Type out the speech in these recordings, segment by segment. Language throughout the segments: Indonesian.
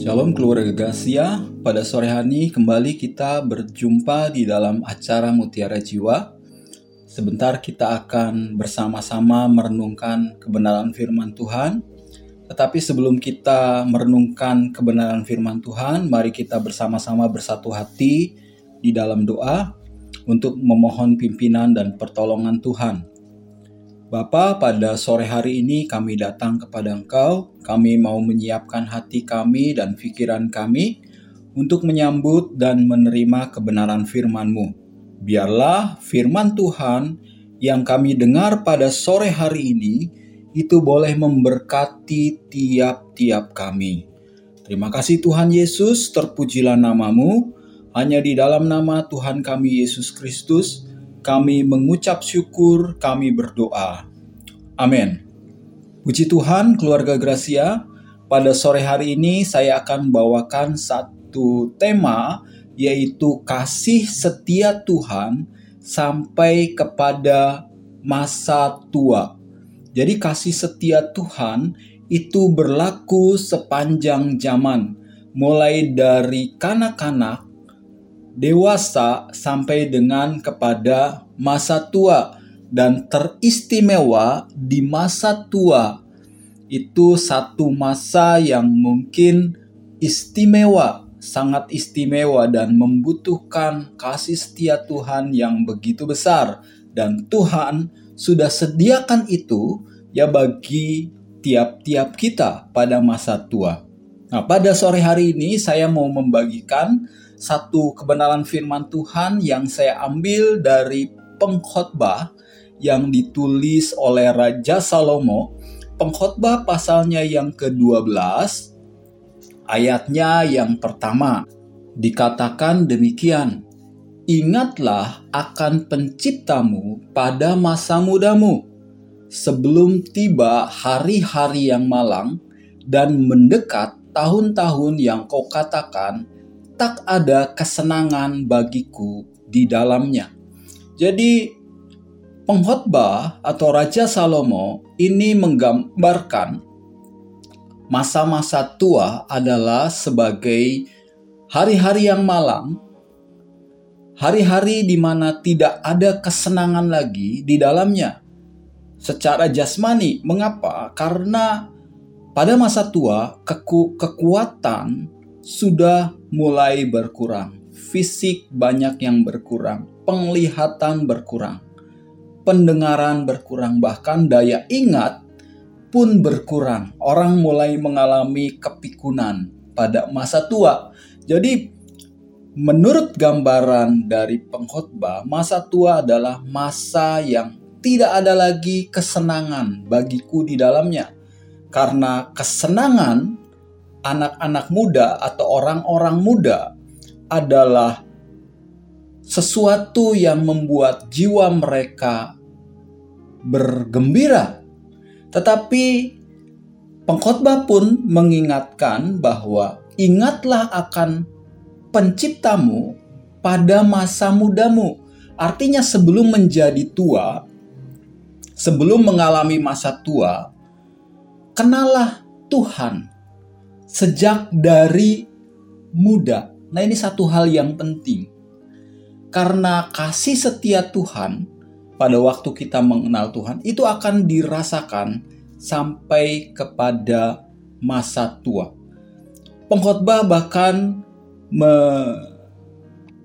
Shalom keluarga Gracia, pada sore hari kembali kita berjumpa di dalam acara Mutiara Jiwa. Sebentar kita akan bersama-sama merenungkan kebenaran firman Tuhan. Tetapi sebelum kita merenungkan kebenaran firman Tuhan, mari kita bersama-sama bersatu hati di dalam doa untuk memohon pimpinan dan pertolongan Tuhan. Bapa, pada sore hari ini kami datang kepada Engkau. Kami mau menyiapkan hati kami dan pikiran kami untuk menyambut dan menerima kebenaran firman-Mu. Biarlah firman Tuhan yang kami dengar pada sore hari ini itu boleh memberkati tiap-tiap kami. Terima kasih Tuhan Yesus, terpujilah namamu. Hanya di dalam nama Tuhan kami Yesus Kristus, kami mengucap syukur, kami berdoa. Amin. Puji Tuhan, keluarga Gracia, pada sore hari ini saya akan bawakan satu tema yaitu kasih setia Tuhan sampai kepada masa tua. Jadi kasih setia Tuhan itu berlaku sepanjang zaman, mulai dari kanak-kanak dewasa sampai dengan kepada masa tua dan teristimewa di masa tua. Itu satu masa yang mungkin istimewa, sangat istimewa dan membutuhkan kasih setia Tuhan yang begitu besar dan Tuhan sudah sediakan itu ya bagi tiap-tiap kita pada masa tua. Nah, pada sore hari ini saya mau membagikan satu kebenaran firman Tuhan yang saya ambil dari pengkhotbah yang ditulis oleh Raja Salomo, pengkhotbah pasalnya yang ke-12, ayatnya yang pertama. Dikatakan demikian, Ingatlah akan penciptamu pada masa mudamu, sebelum tiba hari-hari yang malang dan mendekat tahun-tahun yang kau katakan, tak ada kesenangan bagiku di dalamnya. Jadi pengkhotbah atau Raja Salomo ini menggambarkan masa-masa tua adalah sebagai hari-hari yang malang, hari-hari di mana tidak ada kesenangan lagi di dalamnya. Secara jasmani, mengapa? Karena pada masa tua keku kekuatan sudah mulai berkurang, fisik banyak yang berkurang, penglihatan berkurang, pendengaran berkurang, bahkan daya ingat pun berkurang. Orang mulai mengalami kepikunan pada masa tua. Jadi, menurut gambaran dari pengkhotbah, masa tua adalah masa yang tidak ada lagi kesenangan bagiku di dalamnya. Karena kesenangan anak-anak muda atau orang-orang muda adalah sesuatu yang membuat jiwa mereka bergembira. Tetapi pengkhotbah pun mengingatkan bahwa ingatlah akan penciptamu pada masa mudamu. Artinya sebelum menjadi tua, sebelum mengalami masa tua, kenalah Tuhan sejak dari muda. Nah, ini satu hal yang penting karena kasih setia Tuhan pada waktu kita mengenal Tuhan itu akan dirasakan sampai kepada masa tua. Pengkhotbah bahkan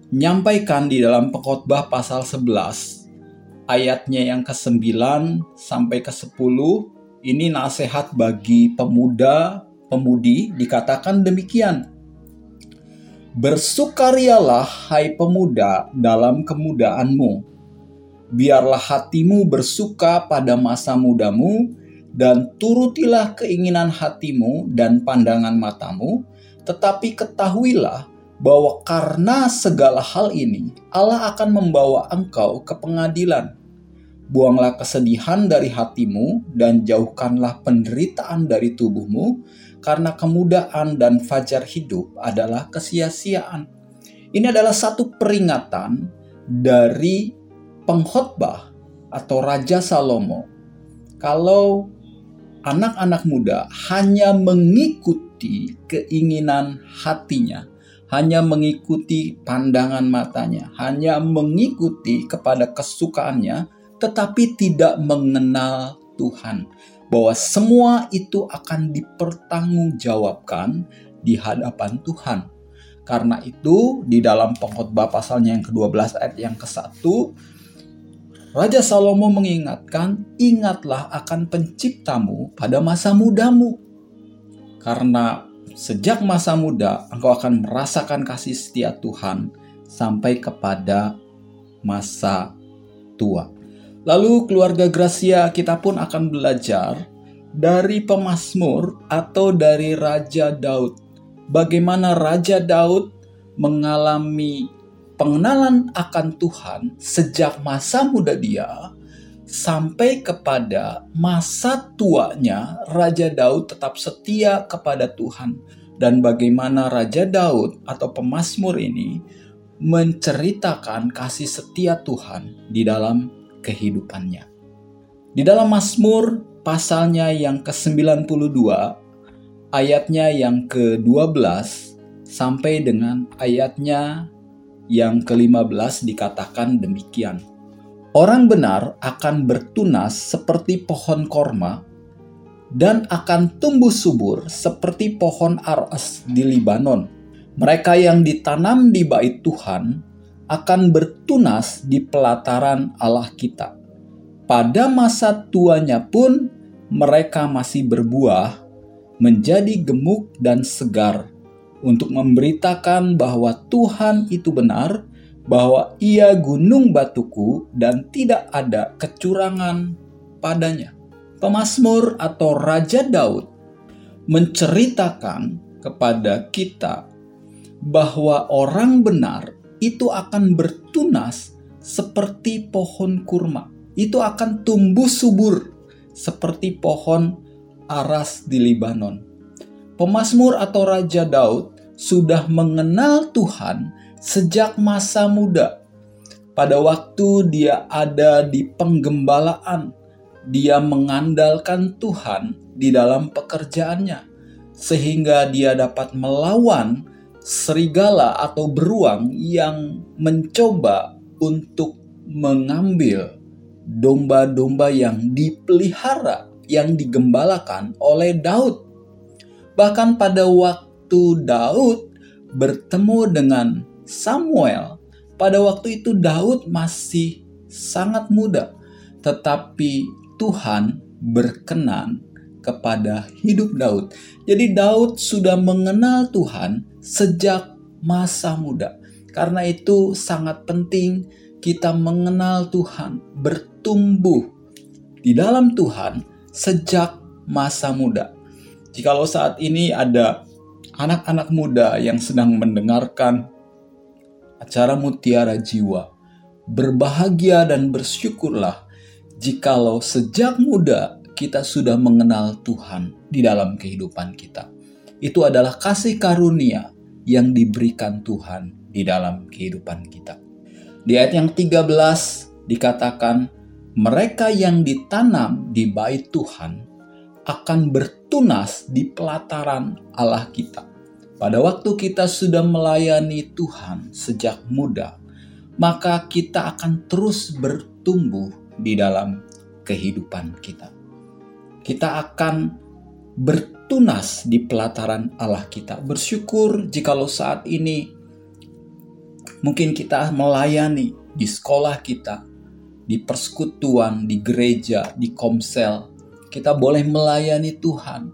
menyampaikan di dalam pengkhotbah pasal 11 ayatnya yang ke-9 sampai ke-10 ini nasihat bagi pemuda pemudi dikatakan demikian Bersukarialah, hai pemuda, dalam kemudaanmu. Biarlah hatimu bersuka pada masa mudamu, dan turutilah keinginan hatimu dan pandangan matamu, tetapi ketahuilah bahwa karena segala hal ini, Allah akan membawa engkau ke pengadilan. Buanglah kesedihan dari hatimu, dan jauhkanlah penderitaan dari tubuhmu, karena kemudaan dan fajar hidup adalah kesia-siaan. Ini adalah satu peringatan dari pengkhotbah atau Raja Salomo. Kalau anak-anak muda hanya mengikuti keinginan hatinya, hanya mengikuti pandangan matanya, hanya mengikuti kepada kesukaannya, tetapi tidak mengenal Tuhan. Bahwa semua itu akan dipertanggungjawabkan di hadapan Tuhan. Karena itu di dalam pengkhotbah pasalnya yang ke-12 ayat yang ke-1 Raja Salomo mengingatkan, ingatlah akan penciptamu pada masa mudamu. Karena sejak masa muda engkau akan merasakan kasih setia Tuhan sampai kepada masa tua. Lalu keluarga Gracia kita pun akan belajar dari pemazmur atau dari Raja Daud. Bagaimana Raja Daud mengalami pengenalan akan Tuhan sejak masa muda dia sampai kepada masa tuanya Raja Daud tetap setia kepada Tuhan dan bagaimana Raja Daud atau pemazmur ini menceritakan kasih setia Tuhan di dalam kehidupannya. Di dalam Mazmur pasalnya yang ke-92 ayatnya yang ke-12 sampai dengan ayatnya yang ke-15 dikatakan demikian. Orang benar akan bertunas seperti pohon korma dan akan tumbuh subur seperti pohon aras di Libanon. Mereka yang ditanam di bait Tuhan akan bertunas di pelataran Allah kita. Pada masa tuanya pun mereka masih berbuah, menjadi gemuk dan segar untuk memberitakan bahwa Tuhan itu benar, bahwa Ia gunung batuku dan tidak ada kecurangan padanya. Pemasmur atau Raja Daud menceritakan kepada kita bahwa orang benar itu akan bertunas seperti pohon kurma. Itu akan tumbuh subur seperti pohon aras di Libanon. Pemasmur atau Raja Daud sudah mengenal Tuhan sejak masa muda. Pada waktu dia ada di penggembalaan, dia mengandalkan Tuhan di dalam pekerjaannya, sehingga dia dapat melawan serigala atau beruang yang mencoba untuk mengambil domba-domba yang dipelihara, yang digembalakan oleh Daud. Bahkan pada waktu Daud bertemu dengan Samuel, pada waktu itu Daud masih sangat muda, tetapi Tuhan berkenan kepada hidup Daud. Jadi Daud sudah mengenal Tuhan sejak masa muda. Karena itu sangat penting kita mengenal Tuhan, bertumbuh di dalam Tuhan sejak masa muda. Jikalau saat ini ada anak-anak muda yang sedang mendengarkan acara Mutiara Jiwa, berbahagia dan bersyukurlah jikalau sejak muda kita sudah mengenal Tuhan di dalam kehidupan kita. Itu adalah kasih karunia yang diberikan Tuhan di dalam kehidupan kita. Di ayat yang 13 dikatakan, mereka yang ditanam di bait Tuhan akan bertunas di pelataran Allah kita. Pada waktu kita sudah melayani Tuhan sejak muda, maka kita akan terus bertumbuh di dalam kehidupan kita. Kita akan bertunas di pelataran Allah kita. Bersyukur jikalau saat ini mungkin kita melayani di sekolah kita, di persekutuan, di gereja, di komsel, kita boleh melayani Tuhan,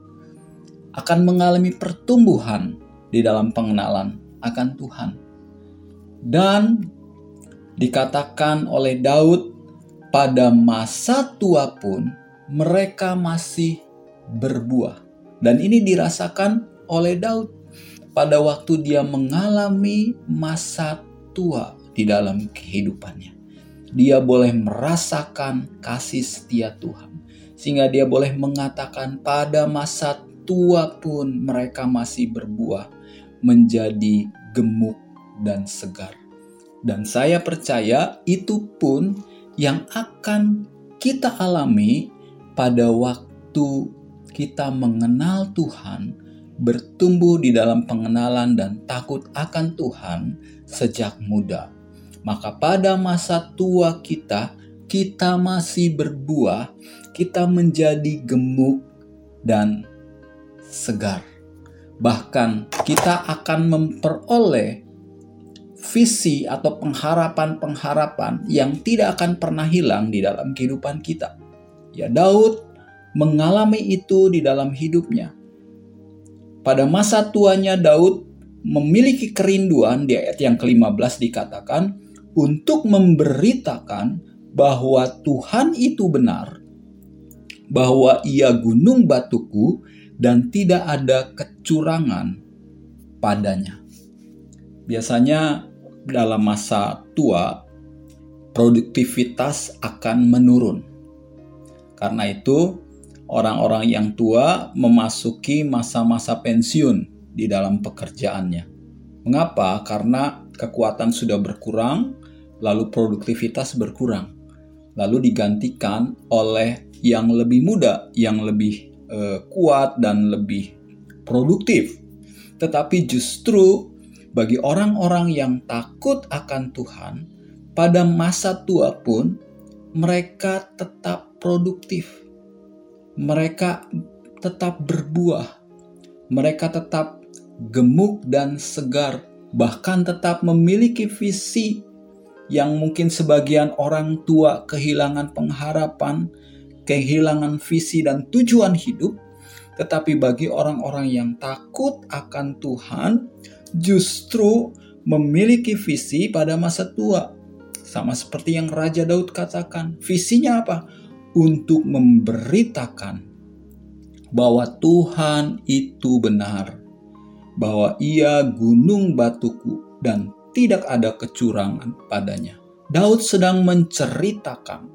akan mengalami pertumbuhan di dalam pengenalan akan Tuhan. Dan dikatakan oleh Daud, pada masa tua pun mereka masih berbuah. Dan ini dirasakan oleh Daud pada waktu dia mengalami masa tua di dalam kehidupannya. Dia boleh merasakan kasih setia Tuhan sehingga dia boleh mengatakan pada masa tua pun mereka masih berbuah menjadi gemuk dan segar. Dan saya percaya itu pun yang akan kita alami pada waktu kita mengenal Tuhan bertumbuh di dalam pengenalan dan takut akan Tuhan sejak muda. Maka pada masa tua kita, kita masih berbuah, kita menjadi gemuk dan segar. Bahkan kita akan memperoleh visi atau pengharapan-pengharapan yang tidak akan pernah hilang di dalam kehidupan kita. Ya Daud mengalami itu di dalam hidupnya. Pada masa tuanya Daud memiliki kerinduan di ayat yang ke-15 dikatakan untuk memberitakan bahwa Tuhan itu benar, bahwa ia gunung batuku dan tidak ada kecurangan padanya. Biasanya dalam masa tua produktivitas akan menurun. Karena itu, orang-orang yang tua memasuki masa-masa pensiun di dalam pekerjaannya. Mengapa? Karena kekuatan sudah berkurang, lalu produktivitas berkurang, lalu digantikan oleh yang lebih muda, yang lebih uh, kuat, dan lebih produktif. Tetapi justru bagi orang-orang yang takut akan Tuhan, pada masa tua pun mereka tetap produktif. Mereka tetap berbuah. Mereka tetap gemuk dan segar, bahkan tetap memiliki visi yang mungkin sebagian orang tua kehilangan pengharapan, kehilangan visi dan tujuan hidup, tetapi bagi orang-orang yang takut akan Tuhan, justru memiliki visi pada masa tua. Sama seperti yang Raja Daud katakan, visinya apa? Untuk memberitakan bahwa Tuhan itu benar, bahwa Ia gunung batuku dan tidak ada kecurangan padanya. Daud sedang menceritakan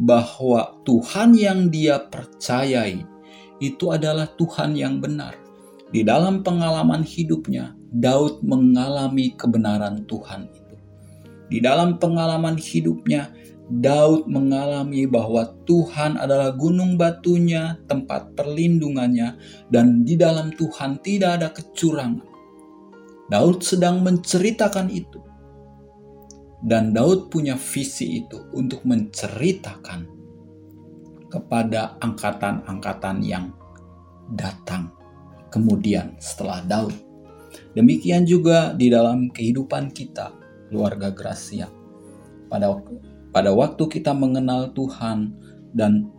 bahwa Tuhan yang dia percayai itu adalah Tuhan yang benar. Di dalam pengalaman hidupnya, Daud mengalami kebenaran Tuhan itu. Di dalam pengalaman hidupnya, Daud mengalami bahwa Tuhan adalah gunung batunya, tempat perlindungannya, dan di dalam Tuhan tidak ada kecurangan. Daud sedang menceritakan itu. Dan Daud punya visi itu untuk menceritakan kepada angkatan-angkatan yang datang kemudian setelah Daud. Demikian juga di dalam kehidupan kita, keluarga Gracia. Pada pada waktu kita mengenal Tuhan dan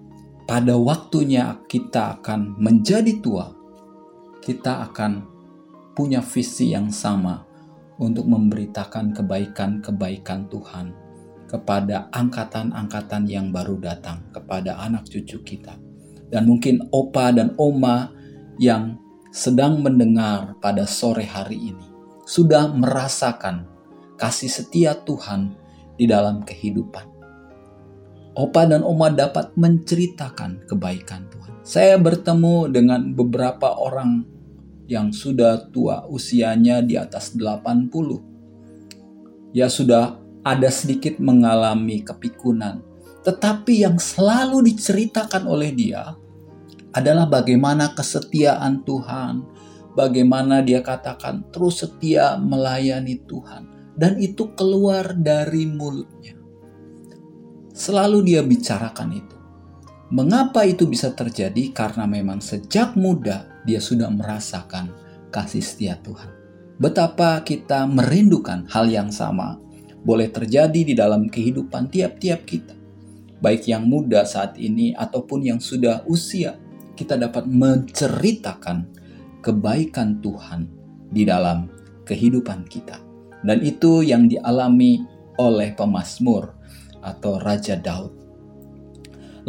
pada waktunya kita akan menjadi tua, kita akan punya visi yang sama untuk memberitakan kebaikan-kebaikan Tuhan kepada angkatan-angkatan yang baru datang, kepada anak cucu kita. Dan mungkin opa dan oma yang sedang mendengar pada sore hari ini sudah merasakan kasih setia Tuhan di dalam kehidupan. Opa dan Oma dapat menceritakan kebaikan Tuhan. Saya bertemu dengan beberapa orang yang sudah tua usianya di atas 80. Ya sudah ada sedikit mengalami kepikunan. Tetapi yang selalu diceritakan oleh dia adalah bagaimana kesetiaan Tuhan, bagaimana dia katakan terus setia melayani Tuhan, dan itu keluar dari mulutnya. Selalu dia bicarakan itu. Mengapa itu bisa terjadi? Karena memang sejak muda dia sudah merasakan kasih setia Tuhan. Betapa kita merindukan hal yang sama boleh terjadi di dalam kehidupan tiap-tiap kita, baik yang muda saat ini ataupun yang sudah usia kita dapat menceritakan kebaikan Tuhan di dalam kehidupan kita. Dan itu yang dialami oleh pemazmur atau Raja Daud.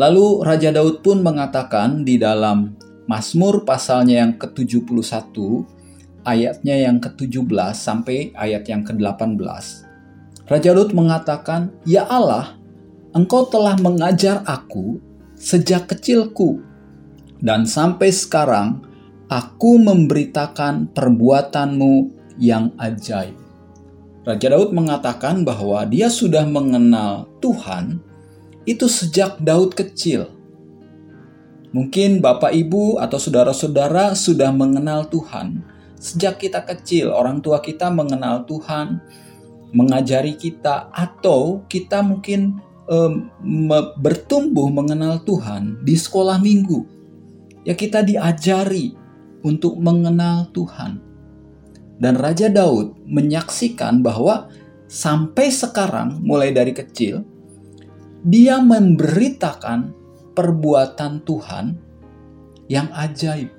Lalu Raja Daud pun mengatakan di dalam Mazmur pasalnya yang ke-71 ayatnya yang ke-17 sampai ayat yang ke-18. Raja Daud mengatakan, "Ya Allah, Engkau telah mengajar aku sejak kecilku dan sampai sekarang aku memberitakan perbuatanmu yang ajaib. Raja Daud mengatakan bahwa dia sudah mengenal Tuhan itu sejak Daud kecil. Mungkin Bapak, Ibu, atau saudara-saudara sudah mengenal Tuhan sejak kita kecil. Orang tua kita mengenal Tuhan, mengajari kita, atau kita mungkin um, bertumbuh mengenal Tuhan di sekolah minggu. Ya, kita diajari untuk mengenal Tuhan. Dan Raja Daud menyaksikan bahwa sampai sekarang, mulai dari kecil, dia memberitakan perbuatan Tuhan yang ajaib.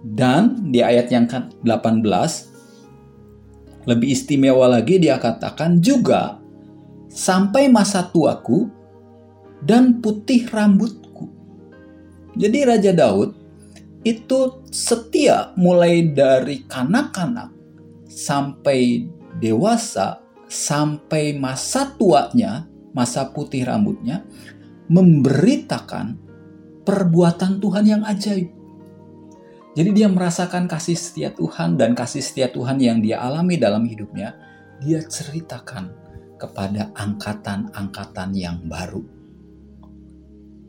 Dan di ayat yang ke-18 lebih istimewa lagi dia katakan juga sampai masa tuaku dan putih rambutku. Jadi Raja Daud itu setia mulai dari kanak-kanak sampai dewasa sampai masa tuanya, masa putih rambutnya memberitakan perbuatan Tuhan yang ajaib. Jadi dia merasakan kasih setia Tuhan dan kasih setia Tuhan yang dia alami dalam hidupnya, dia ceritakan kepada angkatan-angkatan yang baru.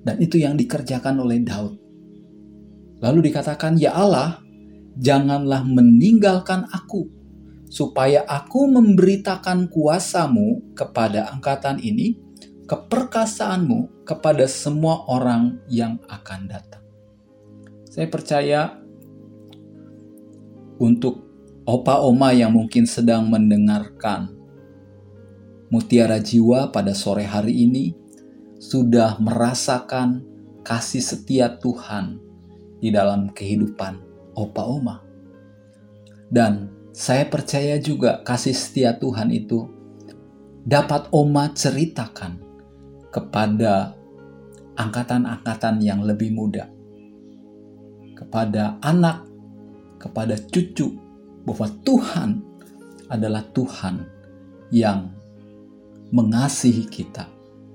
Dan itu yang dikerjakan oleh Daud. Lalu dikatakan, "Ya Allah, janganlah meninggalkan aku, supaya aku memberitakan kuasamu kepada angkatan ini, keperkasaanmu kepada semua orang yang akan datang. Saya percaya untuk opa oma yang mungkin sedang mendengarkan Mutiara Jiwa pada sore hari ini sudah merasakan kasih setia Tuhan di dalam kehidupan opa oma. Dan saya percaya juga kasih setia Tuhan itu dapat oma ceritakan kepada angkatan-angkatan yang lebih muda, kepada anak, kepada cucu, bahwa Tuhan adalah Tuhan yang mengasihi kita,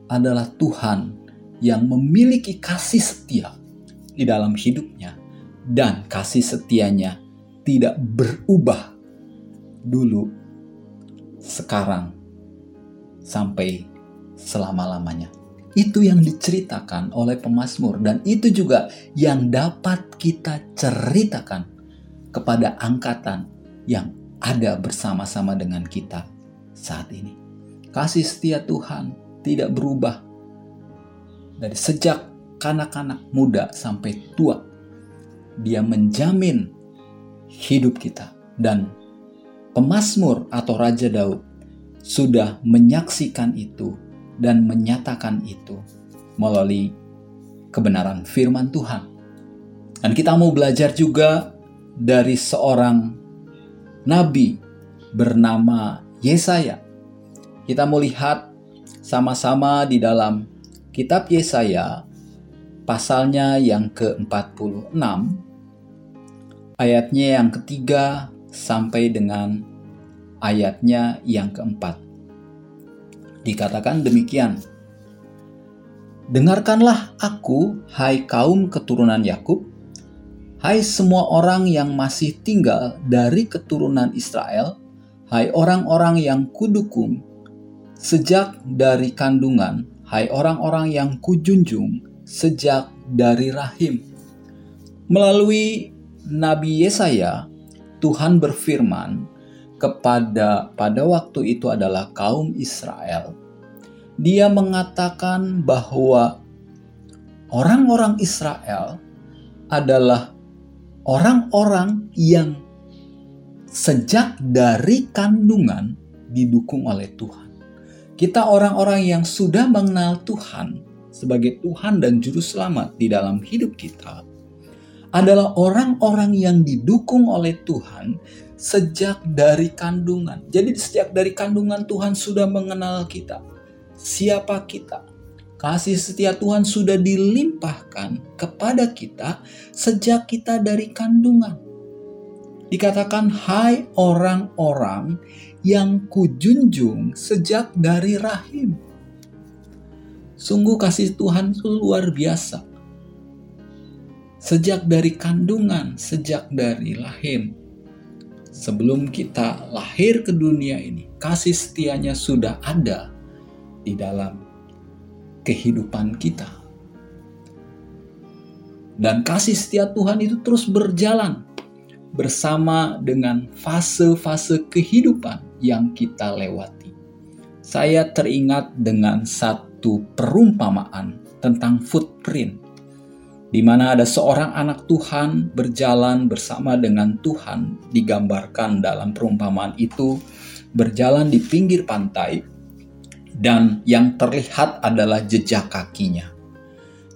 adalah Tuhan yang memiliki kasih setia di dalam hidupnya, dan kasih setianya tidak berubah dulu, sekarang, sampai selama-lamanya. Itu yang diceritakan oleh pemazmur dan itu juga yang dapat kita ceritakan kepada angkatan yang ada bersama-sama dengan kita saat ini. Kasih setia Tuhan tidak berubah dari sejak kanak-kanak muda sampai tua. Dia menjamin hidup kita dan pemazmur atau Raja Daud sudah menyaksikan itu dan menyatakan itu melalui kebenaran firman Tuhan. Dan kita mau belajar juga dari seorang nabi bernama Yesaya. Kita mau lihat sama-sama di dalam kitab Yesaya pasalnya yang ke-46 ayatnya yang ketiga sampai dengan ayatnya yang keempat dikatakan demikian. Dengarkanlah aku, hai kaum keturunan Yakub, hai semua orang yang masih tinggal dari keturunan Israel, hai orang-orang yang kudukung sejak dari kandungan, hai orang-orang yang kujunjung sejak dari rahim. Melalui Nabi Yesaya, Tuhan berfirman, kepada pada waktu itu adalah kaum Israel. Dia mengatakan bahwa orang-orang Israel adalah orang-orang yang sejak dari kandungan didukung oleh Tuhan. Kita orang-orang yang sudah mengenal Tuhan sebagai Tuhan dan Juru Selamat di dalam hidup kita adalah orang-orang yang didukung oleh Tuhan sejak dari kandungan. Jadi sejak dari kandungan Tuhan sudah mengenal kita. Siapa kita? Kasih setia Tuhan sudah dilimpahkan kepada kita sejak kita dari kandungan. Dikatakan, "Hai orang-orang yang kujunjung sejak dari rahim." Sungguh kasih Tuhan itu luar biasa. Sejak dari kandungan, sejak dari rahim, sebelum kita lahir ke dunia ini, kasih setianya sudah ada di dalam kehidupan kita. Dan kasih setia Tuhan itu terus berjalan bersama dengan fase-fase kehidupan yang kita lewati. Saya teringat dengan satu perumpamaan tentang footprint, di mana ada seorang anak Tuhan berjalan bersama dengan Tuhan, digambarkan dalam perumpamaan itu berjalan di pinggir pantai, dan yang terlihat adalah jejak kakinya.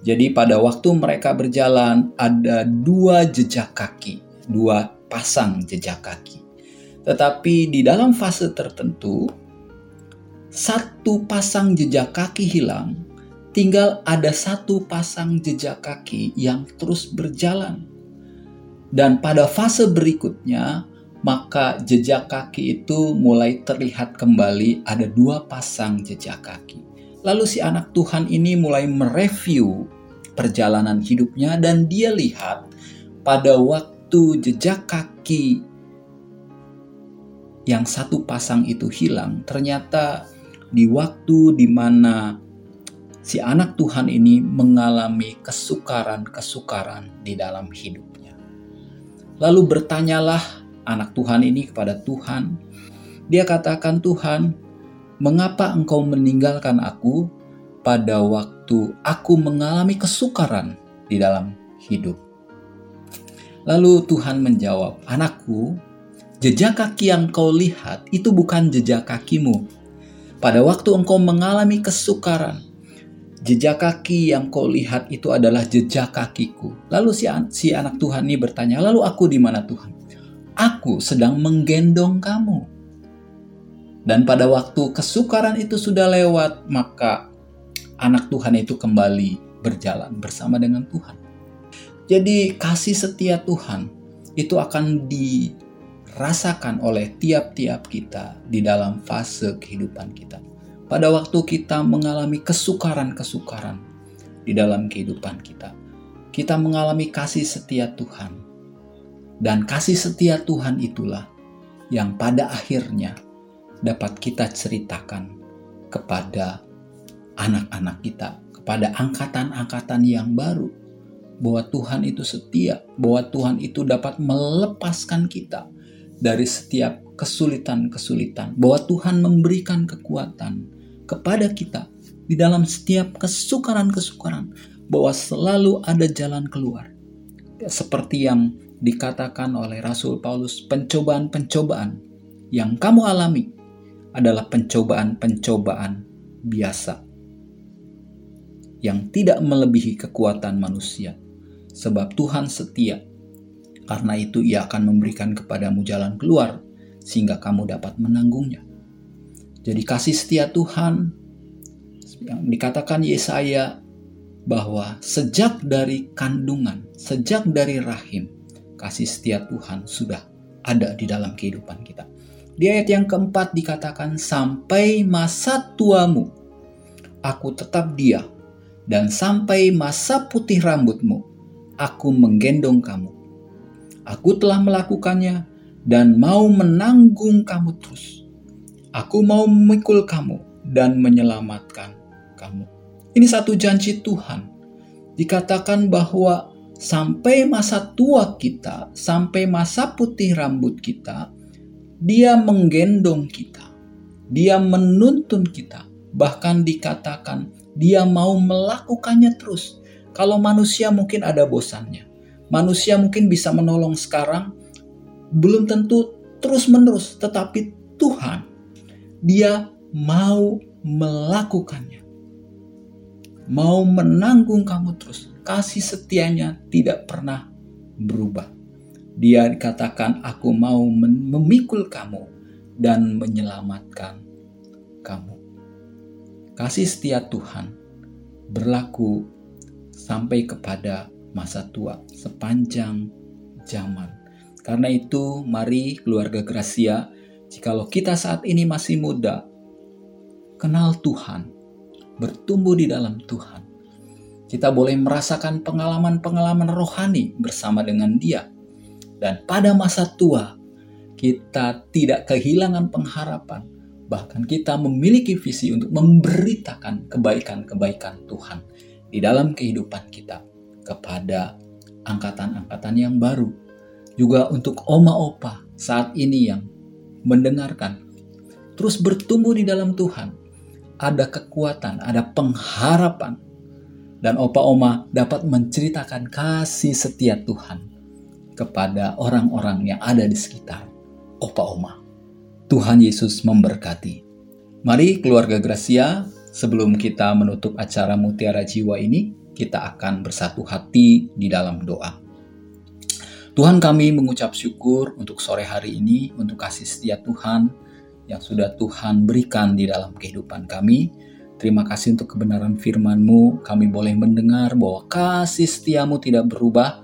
Jadi, pada waktu mereka berjalan, ada dua jejak kaki dua pasang jejak kaki. Tetapi di dalam fase tertentu, satu pasang jejak kaki hilang, tinggal ada satu pasang jejak kaki yang terus berjalan. Dan pada fase berikutnya, maka jejak kaki itu mulai terlihat kembali ada dua pasang jejak kaki. Lalu si anak Tuhan ini mulai mereview perjalanan hidupnya dan dia lihat pada waktu jejak kaki yang satu pasang itu hilang, ternyata di waktu di mana si anak Tuhan ini mengalami kesukaran-kesukaran di dalam hidupnya. Lalu bertanyalah anak Tuhan ini kepada Tuhan. Dia katakan, "Tuhan, mengapa Engkau meninggalkan aku pada waktu aku mengalami kesukaran di dalam hidup?" Lalu Tuhan menjawab, "Anakku, jejak kaki yang kau lihat itu bukan jejak kakimu. Pada waktu engkau mengalami kesukaran, jejak kaki yang kau lihat itu adalah jejak kakiku." Lalu si, si anak Tuhan ini bertanya, "Lalu aku di mana Tuhan?" "Aku sedang menggendong kamu." Dan pada waktu kesukaran itu sudah lewat, maka anak Tuhan itu kembali berjalan bersama dengan Tuhan. Jadi kasih setia Tuhan itu akan dirasakan oleh tiap-tiap kita di dalam fase kehidupan kita. Pada waktu kita mengalami kesukaran-kesukaran di dalam kehidupan kita, kita mengalami kasih setia Tuhan. Dan kasih setia Tuhan itulah yang pada akhirnya dapat kita ceritakan kepada anak-anak kita, kepada angkatan-angkatan yang baru bahwa Tuhan itu setia, bahwa Tuhan itu dapat melepaskan kita dari setiap kesulitan-kesulitan, bahwa Tuhan memberikan kekuatan kepada kita di dalam setiap kesukaran-kesukaran, bahwa selalu ada jalan keluar. Seperti yang dikatakan oleh Rasul Paulus, pencobaan-pencobaan yang kamu alami adalah pencobaan-pencobaan biasa yang tidak melebihi kekuatan manusia sebab Tuhan setia. Karena itu ia akan memberikan kepadamu jalan keluar sehingga kamu dapat menanggungnya. Jadi kasih setia Tuhan yang dikatakan Yesaya bahwa sejak dari kandungan, sejak dari rahim, kasih setia Tuhan sudah ada di dalam kehidupan kita. Di ayat yang keempat dikatakan sampai masa tuamu aku tetap dia dan sampai masa putih rambutmu aku menggendong kamu. Aku telah melakukannya dan mau menanggung kamu terus. Aku mau memikul kamu dan menyelamatkan kamu. Ini satu janji Tuhan. Dikatakan bahwa sampai masa tua kita, sampai masa putih rambut kita, dia menggendong kita. Dia menuntun kita. Bahkan dikatakan dia mau melakukannya terus kalau manusia mungkin ada bosannya. Manusia mungkin bisa menolong sekarang, belum tentu terus-menerus, tetapi Tuhan, Dia mau melakukannya. Mau menanggung kamu terus. Kasih setianya tidak pernah berubah. Dia dikatakan, aku mau memikul kamu dan menyelamatkan kamu. Kasih setia Tuhan berlaku sampai kepada masa tua sepanjang zaman. Karena itu, mari keluarga Gracia, jikalau kita saat ini masih muda, kenal Tuhan, bertumbuh di dalam Tuhan. Kita boleh merasakan pengalaman-pengalaman rohani bersama dengan Dia. Dan pada masa tua, kita tidak kehilangan pengharapan, bahkan kita memiliki visi untuk memberitakan kebaikan-kebaikan Tuhan di dalam kehidupan kita kepada angkatan-angkatan yang baru. Juga untuk oma-opa saat ini yang mendengarkan. Terus bertumbuh di dalam Tuhan. Ada kekuatan, ada pengharapan. Dan opa-oma dapat menceritakan kasih setia Tuhan kepada orang-orang yang ada di sekitar opa-oma. Tuhan Yesus memberkati. Mari keluarga Gracia, sebelum kita menutup acara Mutiara Jiwa ini, kita akan bersatu hati di dalam doa. Tuhan kami mengucap syukur untuk sore hari ini, untuk kasih setia Tuhan yang sudah Tuhan berikan di dalam kehidupan kami. Terima kasih untuk kebenaran firman-Mu. Kami boleh mendengar bahwa kasih setiamu tidak berubah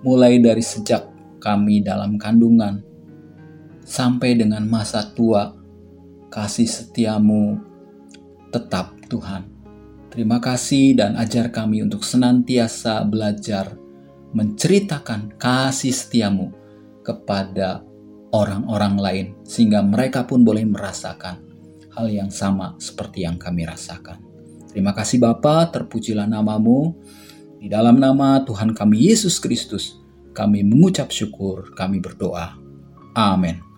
mulai dari sejak kami dalam kandungan sampai dengan masa tua. Kasih setiamu tetap Tuhan. Terima kasih dan ajar kami untuk senantiasa belajar menceritakan kasih setiamu kepada orang-orang lain sehingga mereka pun boleh merasakan hal yang sama seperti yang kami rasakan. Terima kasih Bapa, terpujilah namamu. Di dalam nama Tuhan kami Yesus Kristus, kami mengucap syukur, kami berdoa. Amin.